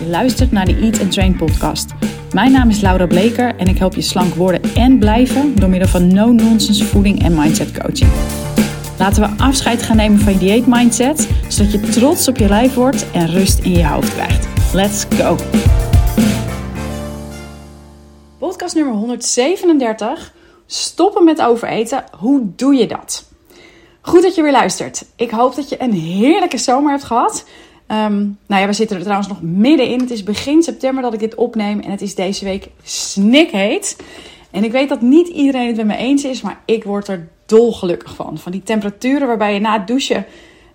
Je luistert naar de Eat and Train podcast. Mijn naam is Laura Bleker en ik help je slank worden en blijven door middel van no-nonsense voeding en mindset coaching. Laten we afscheid gaan nemen van je dieet mindset, zodat je trots op je lijf wordt en rust in je hoofd krijgt. Let's go! Podcast nummer 137. Stoppen met overeten. Hoe doe je dat? Goed dat je weer luistert. Ik hoop dat je een heerlijke zomer hebt gehad. Um, nou ja, we zitten er trouwens nog middenin. Het is begin september dat ik dit opneem en het is deze week snikheet. En ik weet dat niet iedereen het met me eens is, maar ik word er dolgelukkig van. Van die temperaturen waarbij je na het douchen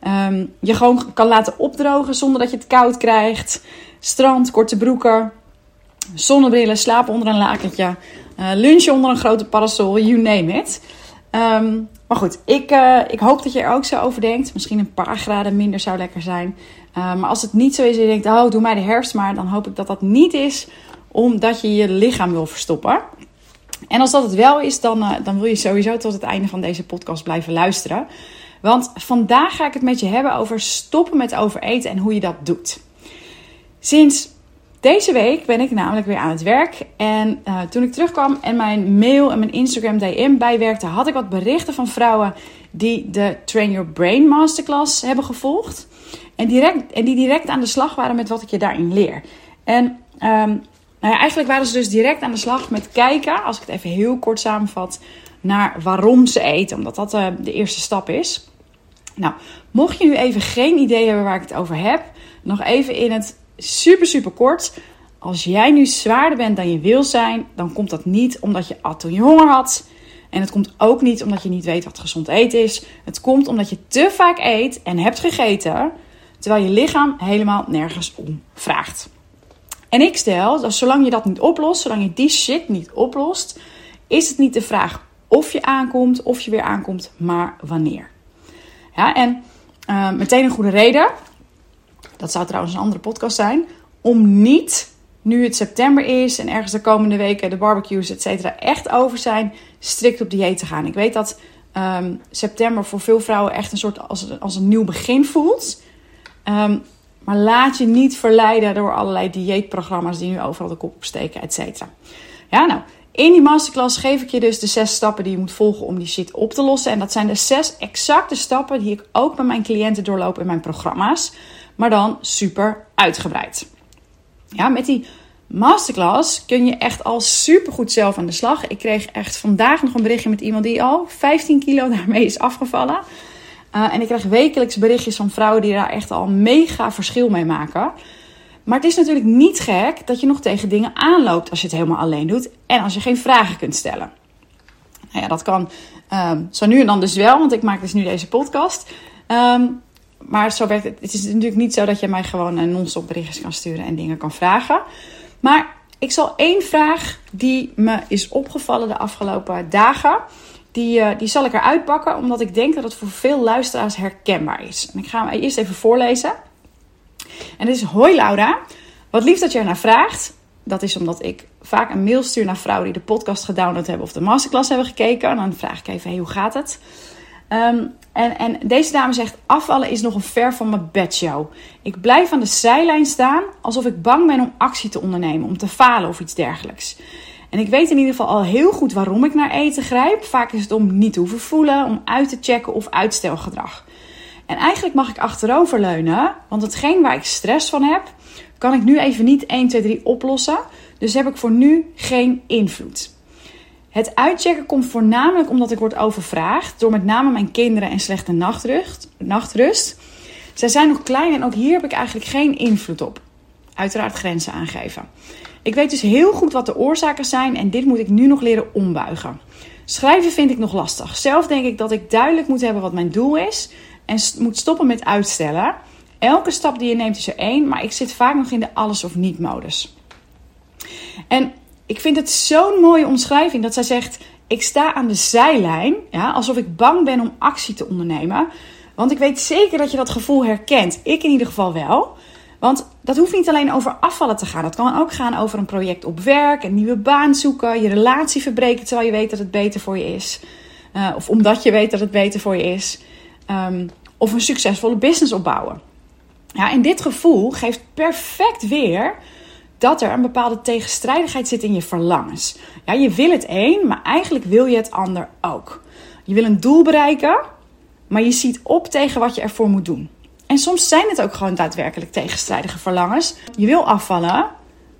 um, je gewoon kan laten opdrogen zonder dat je het koud krijgt. Strand, korte broeken, zonnebrillen, slapen onder een lakentje, uh, lunchen onder een grote parasol, you name it. Um, maar goed, ik, uh, ik hoop dat je er ook zo over denkt. Misschien een paar graden minder zou lekker zijn. Uh, maar als het niet zo is en je denkt, oh, doe mij de herfst maar. Dan hoop ik dat dat niet is omdat je je lichaam wil verstoppen. En als dat het wel is, dan, uh, dan wil je sowieso tot het einde van deze podcast blijven luisteren. Want vandaag ga ik het met je hebben over stoppen met overeten en hoe je dat doet. Sinds deze week ben ik namelijk weer aan het werk. En uh, toen ik terugkwam en mijn mail en mijn Instagram DM bijwerkte, had ik wat berichten van vrouwen die de Train Your Brain Masterclass hebben gevolgd. En, direct, en die direct aan de slag waren met wat ik je daarin leer. En um, nou eigenlijk waren ze dus direct aan de slag met kijken, als ik het even heel kort samenvat, naar waarom ze eten. Omdat dat uh, de eerste stap is. Nou, mocht je nu even geen idee hebben waar ik het over heb, nog even in het super, super kort. Als jij nu zwaarder bent dan je wil zijn, dan komt dat niet omdat je at toen honger had. En het komt ook niet omdat je niet weet wat gezond eten is. Het komt omdat je te vaak eet en hebt gegeten, terwijl je lichaam helemaal nergens om vraagt. En ik stel dat zolang je dat niet oplost, zolang je die shit niet oplost, is het niet de vraag of je aankomt, of je weer aankomt, maar wanneer. Ja, en uh, meteen een goede reden dat zou trouwens een andere podcast zijn, om niet, nu het september is en ergens de komende weken de barbecues, et cetera, echt over zijn, strikt op dieet te gaan. Ik weet dat um, september voor veel vrouwen echt een soort als, als een nieuw begin voelt. Um, maar laat je niet verleiden door allerlei dieetprogramma's die nu overal de kop opsteken, et cetera. Ja, nou, in die masterclass geef ik je dus de zes stappen die je moet volgen om die shit op te lossen. En dat zijn de zes exacte stappen die ik ook bij mijn cliënten doorloop in mijn programma's maar dan super uitgebreid. Ja, met die masterclass kun je echt al super goed zelf aan de slag. Ik kreeg echt vandaag nog een berichtje met iemand die al 15 kilo daarmee is afgevallen. Uh, en ik krijg wekelijks berichtjes van vrouwen die daar echt al mega verschil mee maken. Maar het is natuurlijk niet gek dat je nog tegen dingen aanloopt als je het helemaal alleen doet en als je geen vragen kunt stellen. Nou ja, dat kan uh, zo nu en dan dus wel, want ik maak dus nu deze podcast. Um, maar zo werkt het. Het is natuurlijk niet zo dat je mij gewoon een non-stop berichtjes kan sturen en dingen kan vragen. Maar ik zal één vraag die me is opgevallen de afgelopen dagen. Die, uh, die zal ik eruit pakken, omdat ik denk dat het voor veel luisteraars herkenbaar is. En ik ga hem eerst even voorlezen. En dit is: Hoi Laura, wat lief dat je ernaar vraagt. Dat is omdat ik vaak een mail stuur naar vrouwen die de podcast gedownload hebben of de masterclass hebben gekeken. En dan vraag ik even: hey, hoe gaat het? Um, en, en deze dame zegt: afvallen is nog een ver van mijn bedshow. Ik blijf aan de zijlijn staan alsof ik bang ben om actie te ondernemen, om te falen of iets dergelijks. En ik weet in ieder geval al heel goed waarom ik naar eten grijp. Vaak is het om niet te hoeven voelen, om uit te checken of uitstelgedrag. En eigenlijk mag ik achteroverleunen, want hetgeen waar ik stress van heb, kan ik nu even niet 1, 2, 3 oplossen. Dus heb ik voor nu geen invloed. Het uitchecken komt voornamelijk omdat ik word overvraagd door met name mijn kinderen en slechte nachtrust. nachtrust. Zij zijn nog klein en ook hier heb ik eigenlijk geen invloed op. Uiteraard grenzen aangeven. Ik weet dus heel goed wat de oorzaken zijn en dit moet ik nu nog leren ombuigen. Schrijven vind ik nog lastig. Zelf denk ik dat ik duidelijk moet hebben wat mijn doel is en moet stoppen met uitstellen. Elke stap die je neemt is er één, maar ik zit vaak nog in de alles of niet modus. En ik vind het zo'n mooie omschrijving dat zij zegt: Ik sta aan de zijlijn, ja, alsof ik bang ben om actie te ondernemen. Want ik weet zeker dat je dat gevoel herkent. Ik in ieder geval wel. Want dat hoeft niet alleen over afvallen te gaan. Dat kan ook gaan over een project op werk, een nieuwe baan zoeken, je relatie verbreken terwijl je weet dat het beter voor je is. Uh, of omdat je weet dat het beter voor je is. Um, of een succesvolle business opbouwen. Ja, en dit gevoel geeft perfect weer dat er een bepaalde tegenstrijdigheid zit in je verlangens. Ja, je wil het een, maar eigenlijk wil je het ander ook. Je wil een doel bereiken, maar je ziet op tegen wat je ervoor moet doen. En soms zijn het ook gewoon daadwerkelijk tegenstrijdige verlangens. Je wil afvallen,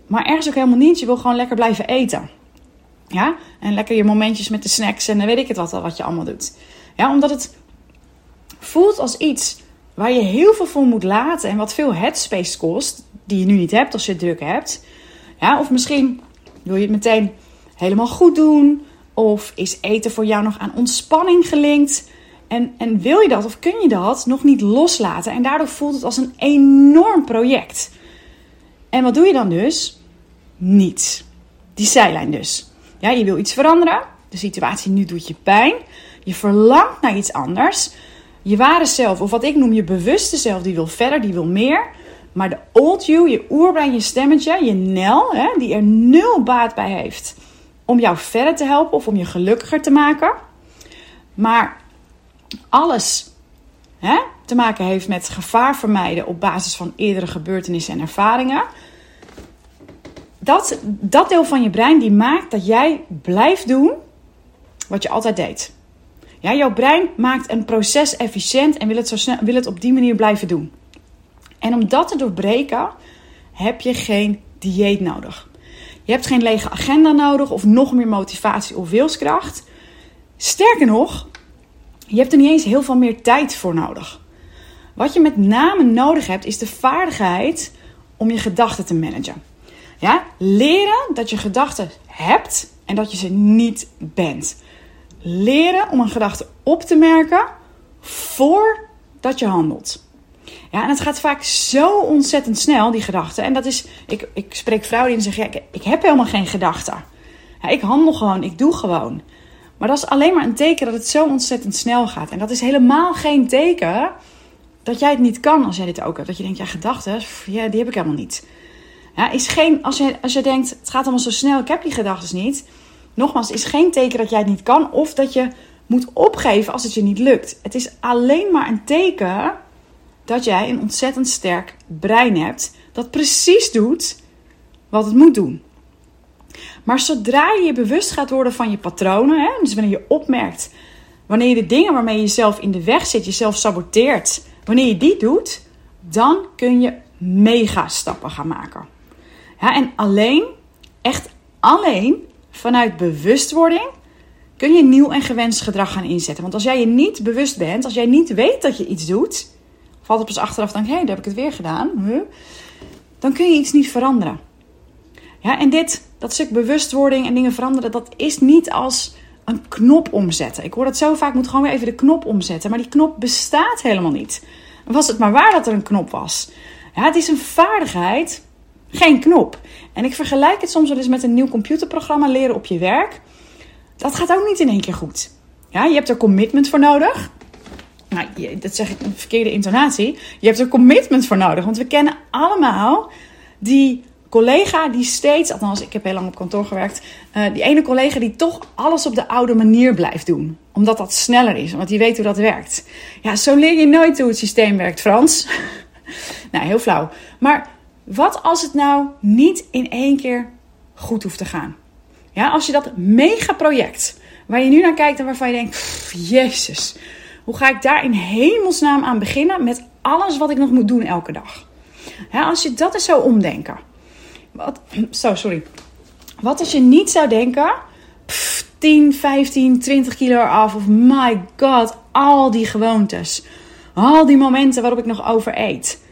maar ergens ook helemaal niet. Je wil gewoon lekker blijven eten. Ja? En lekker je momentjes met de snacks en dan weet ik het wat, wat je allemaal doet. Ja, omdat het voelt als iets waar je heel veel voor moet laten en wat veel headspace kost, die je nu niet hebt als je het druk hebt. Ja, of misschien wil je het meteen helemaal goed doen, of is eten voor jou nog aan ontspanning gelinkt. En, en wil je dat of kun je dat nog niet loslaten? En daardoor voelt het als een enorm project. En wat doe je dan dus? Niets. Die zijlijn dus. Ja, je wil iets veranderen. De situatie nu doet je pijn. Je verlangt naar iets anders. Je ware zelf, of wat ik noem je bewuste zelf, die wil verder, die wil meer. Maar de old you, je oerbrein, je stemmetje, je nel, hè, die er nul baat bij heeft om jou verder te helpen of om je gelukkiger te maken. Maar alles hè, te maken heeft met gevaar vermijden op basis van eerdere gebeurtenissen en ervaringen. Dat, dat deel van je brein die maakt dat jij blijft doen wat je altijd deed. Ja, jouw brein maakt een proces efficiënt en wil het, zo snel, wil het op die manier blijven doen. En om dat te doorbreken heb je geen dieet nodig. Je hebt geen lege agenda nodig of nog meer motivatie of wilskracht. Sterker nog, je hebt er niet eens heel veel meer tijd voor nodig. Wat je met name nodig hebt, is de vaardigheid om je gedachten te managen. Ja? Leren dat je gedachten hebt en dat je ze niet bent. Leren om een gedachte op te merken voordat je handelt. Ja, en het gaat vaak zo ontzettend snel, die gedachten. En dat is, ik, ik spreek vrouwen die zeggen, ja, ik, ik heb helemaal geen gedachten. Ik handel gewoon, ik doe gewoon. Maar dat is alleen maar een teken dat het zo ontzettend snel gaat. En dat is helemaal geen teken dat jij het niet kan als jij dit ook hebt. Dat je denkt, ja, gedachten, ja, die heb ik helemaal niet. Is geen, als, je, als je denkt, het gaat allemaal zo snel, ik heb die gedachten niet. Nogmaals, is geen teken dat jij het niet kan of dat je moet opgeven als het je niet lukt. Het is alleen maar een teken dat jij een ontzettend sterk brein hebt dat precies doet wat het moet doen. Maar zodra je je bewust gaat worden van je patronen, hè, dus wanneer je opmerkt, wanneer je de dingen waarmee je jezelf in de weg zit, jezelf saboteert, wanneer je die doet, dan kun je mega stappen gaan maken. Ja, en alleen, echt alleen vanuit bewustwording kun je nieuw en gewenst gedrag gaan inzetten. Want als jij je niet bewust bent, als jij niet weet dat je iets doet, valt het pas achteraf dan, hé, hey, daar heb ik het weer gedaan. Dan kun je iets niet veranderen. Ja, en dit, dat stuk bewustwording en dingen veranderen, dat is niet als een knop omzetten. Ik hoor dat zo vaak, moet gewoon weer even de knop omzetten. Maar die knop bestaat helemaal niet. Was het maar waar dat er een knop was. Ja, het is een vaardigheid, geen knop. En ik vergelijk het soms wel eens met een nieuw computerprogramma leren op je werk. Dat gaat ook niet in één keer goed. Ja, je hebt er commitment voor nodig nou, dat zeg ik een verkeerde intonatie. Je hebt er commitment voor nodig. Want we kennen allemaal die collega die steeds, althans ik heb heel lang op kantoor gewerkt, uh, die ene collega die toch alles op de oude manier blijft doen. Omdat dat sneller is, omdat die weet hoe dat werkt. Ja, zo leer je nooit hoe het systeem werkt, Frans. nou, heel flauw. Maar wat als het nou niet in één keer goed hoeft te gaan? Ja, als je dat mega project, waar je nu naar kijkt en waarvan je denkt, jezus, hoe ga ik daar in hemelsnaam aan beginnen met alles wat ik nog moet doen elke dag? als je dat eens zou omdenken. Wat, zo, sorry. Wat als je niet zou denken, 10, 15, 20 kilo af of my god, al die gewoontes. Al die momenten waarop ik nog over eet.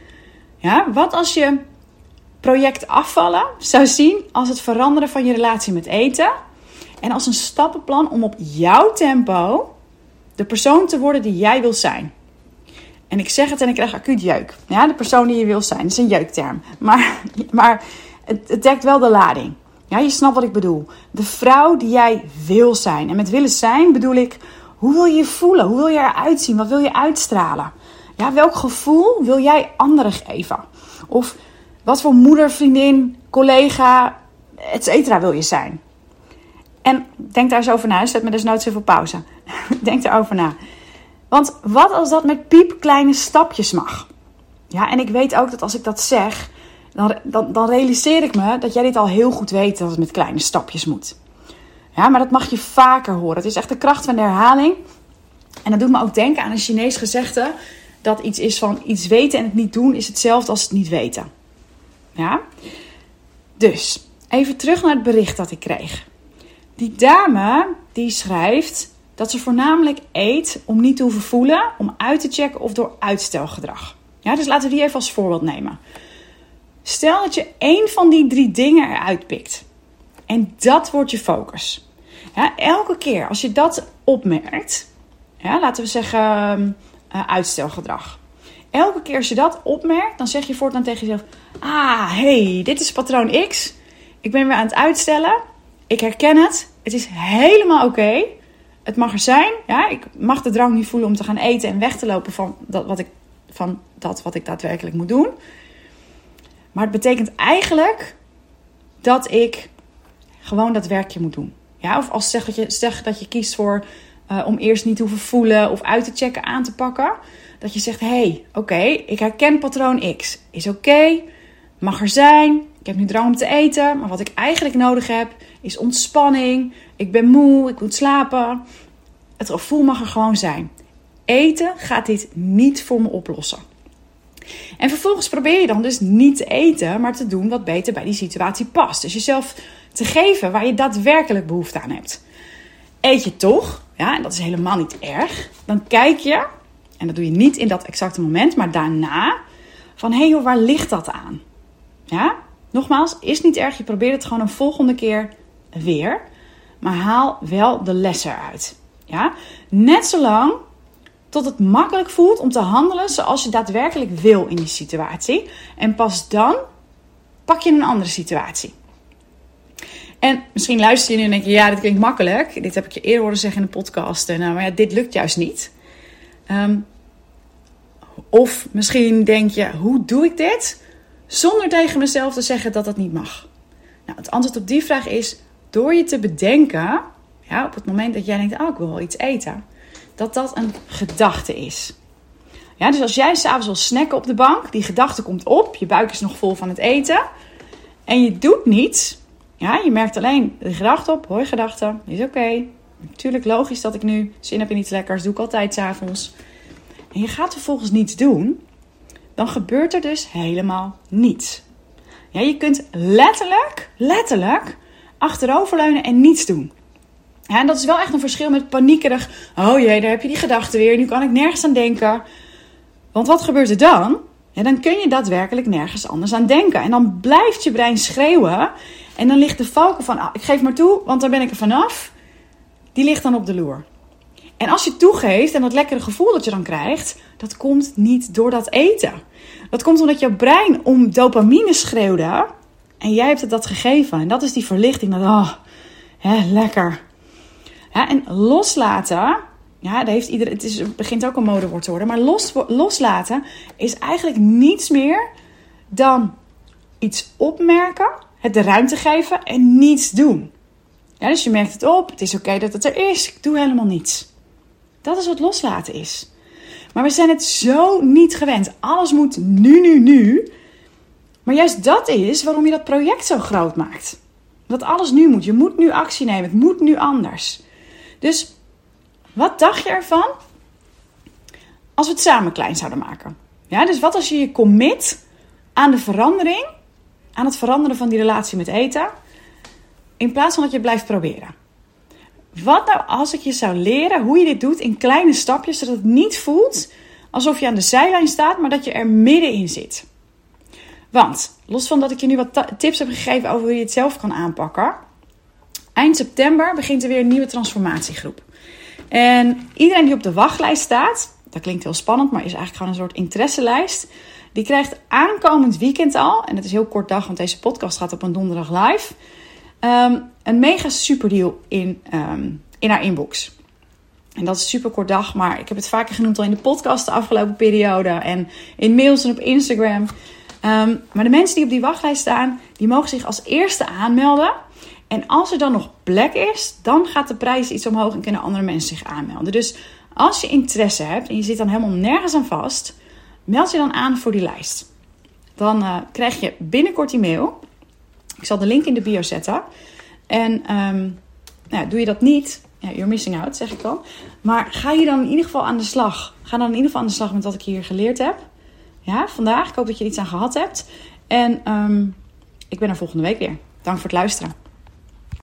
Ja, wat als je project afvallen zou zien als het veranderen van je relatie met eten en als een stappenplan om op jouw tempo de persoon te worden die jij wil zijn. En ik zeg het en ik krijg acuut jeuk. Ja, de persoon die je wil zijn. Is een jeukterm. Maar, maar het, het dekt wel de lading. Ja, je snapt wat ik bedoel. De vrouw die jij wil zijn. En met willen zijn bedoel ik, hoe wil je je voelen? Hoe wil je eruit zien? Wat wil je uitstralen? Ja, welk gevoel wil jij anderen geven? Of wat voor moeder, vriendin, collega, et cetera wil je zijn? En denk daar eens over na. Zet me dus nooit zoveel pauze. denk erover na. Want wat als dat met piepkleine stapjes mag? Ja, en ik weet ook dat als ik dat zeg, dan, dan, dan realiseer ik me dat jij dit al heel goed weet dat het met kleine stapjes moet. Ja, maar dat mag je vaker horen. Het is echt de kracht van de herhaling. En dat doet me ook denken aan een Chinees gezegde dat iets is van iets weten en het niet doen is hetzelfde als het niet weten. Ja? Dus, even terug naar het bericht dat ik kreeg. Die dame die schrijft dat ze voornamelijk eet om niet te hoeven voelen, om uit te checken of door uitstelgedrag. Ja, dus laten we die even als voorbeeld nemen. Stel dat je één van die drie dingen eruit pikt. En dat wordt je focus. Elke keer als je dat opmerkt, ja, laten we zeggen uh, uitstelgedrag. Elke keer als je dat opmerkt, dan zeg je voortaan tegen jezelf: Ah, hey, dit is patroon X. Ik ben weer aan het uitstellen. Ik herken het. Het is helemaal oké. Het mag er zijn. Ja, ik mag de drang niet voelen om te gaan eten en weg te lopen van dat wat ik, van dat wat ik daadwerkelijk moet doen. Maar het betekent eigenlijk dat ik gewoon dat werkje moet doen. Ja, of als zeg dat je, zeg dat je kiest voor uh, om eerst niet te hoeven voelen of uit te checken aan te pakken. Dat je zegt: hé, hey, oké, ik herken patroon X. Is oké, mag er zijn. Ik heb nu drang om te eten, maar wat ik eigenlijk nodig heb is ontspanning. Ik ben moe, ik moet slapen. Het gevoel mag er gewoon zijn. Eten gaat dit niet voor me oplossen. En vervolgens probeer je dan dus niet te eten, maar te doen wat beter bij die situatie past. Dus jezelf te geven waar je daadwerkelijk behoefte aan hebt. Eet je toch, ja, en dat is helemaal niet erg, dan kijk je, en dat doe je niet in dat exacte moment, maar daarna, van hé hey waar ligt dat aan? Ja, nogmaals, is niet erg, je probeert het gewoon een volgende keer weer, maar haal wel de les eruit. Ja, net zolang tot het makkelijk voelt om te handelen zoals je daadwerkelijk wil in die situatie. En pas dan pak je een andere situatie. En misschien luister je nu en denk je, ja, dit klinkt makkelijk. Dit heb ik je eerder horen zeggen in de podcast. Nou, maar ja, dit lukt juist niet. Ehm, of misschien denk je, hoe doe ik dit? Zonder tegen mezelf te zeggen dat dat niet mag. Nou, het antwoord op die vraag is door je te bedenken, ja, op het moment dat jij denkt, oh, ik wil wel iets eten, dat dat een gedachte is. Ja, dus als jij s'avonds wil snacken op de bank, die gedachte komt op, je buik is nog vol van het eten, en je doet niets, ja, je merkt alleen de gedachte op, hoi gedachte, is oké. Natuurlijk logisch dat ik nu zin heb in iets lekkers, doe ik altijd s'avonds. En je gaat vervolgens niets doen, dan gebeurt er dus helemaal niets. Ja, je kunt letterlijk, letterlijk achteroverleunen en niets doen. En dat is wel echt een verschil met paniekerig. Oh jee, daar heb je die gedachte weer. Nu kan ik nergens aan denken. Want wat gebeurt er dan? Ja, dan kun je daadwerkelijk nergens anders aan denken. En dan blijft je brein schreeuwen. En dan ligt de valken van, ah, ik geef maar toe, want daar ben ik er vanaf. Die ligt dan op de loer. En als je toegeeft en dat lekkere gevoel dat je dan krijgt, dat komt niet door dat eten. Dat komt omdat jouw brein om dopamine schreeuwde. En jij hebt het dat gegeven. En dat is die verlichting. Dat, oh, hè, lekker. En loslaten, ja, dat heeft iedereen, het, is, het begint ook een modewoord te worden. Maar los, loslaten is eigenlijk niets meer dan iets opmerken, het de ruimte geven en niets doen. Dus je merkt het op, het is oké dat het er is, ik doe helemaal niets. Dat is wat loslaten is. Maar we zijn het zo niet gewend. Alles moet nu, nu, nu. Maar juist dat is waarom je dat project zo groot maakt. Dat alles nu moet. Je moet nu actie nemen. Het moet nu anders. Dus wat dacht je ervan als we het samen klein zouden maken? Ja, dus wat als je je commit aan de verandering, aan het veranderen van die relatie met eten, in plaats van dat je blijft proberen? Wat nou als ik je zou leren hoe je dit doet in kleine stapjes, zodat het niet voelt alsof je aan de zijlijn staat, maar dat je er middenin zit? Want los van dat ik je nu wat tips heb gegeven over hoe je het zelf kan aanpakken, eind september begint er weer een nieuwe transformatiegroep. En iedereen die op de wachtlijst staat, dat klinkt heel spannend, maar is eigenlijk gewoon een soort interesselijst. Die krijgt aankomend weekend al, en het is heel kort dag, want deze podcast gaat op een donderdag live. Ehm, een mega super deal in, ehm, in haar inbox. En dat is super kort dag, maar ik heb het vaker genoemd al in de podcast de afgelopen periode en in mails en op Instagram. Ehm, maar de mensen die op die wachtlijst staan, die mogen zich als eerste aanmelden. En als er dan nog plek is, dan gaat de prijs iets omhoog en kunnen andere mensen zich aanmelden. Dus als je interesse hebt en je zit dan helemaal nergens aan vast, meld je dan aan voor die lijst. Dan uh, krijg je binnenkort die mail. Ik zal de link in de bio zetten. En um, nou, doe je dat niet, ja, you're missing out, zeg ik dan. Maar ga je dan in ieder geval aan de slag. Ga dan in ieder geval aan de slag met wat ik hier geleerd heb. Ja, vandaag. Ik hoop dat je er iets aan gehad hebt. En um, ik ben er volgende week weer. Dank voor het luisteren.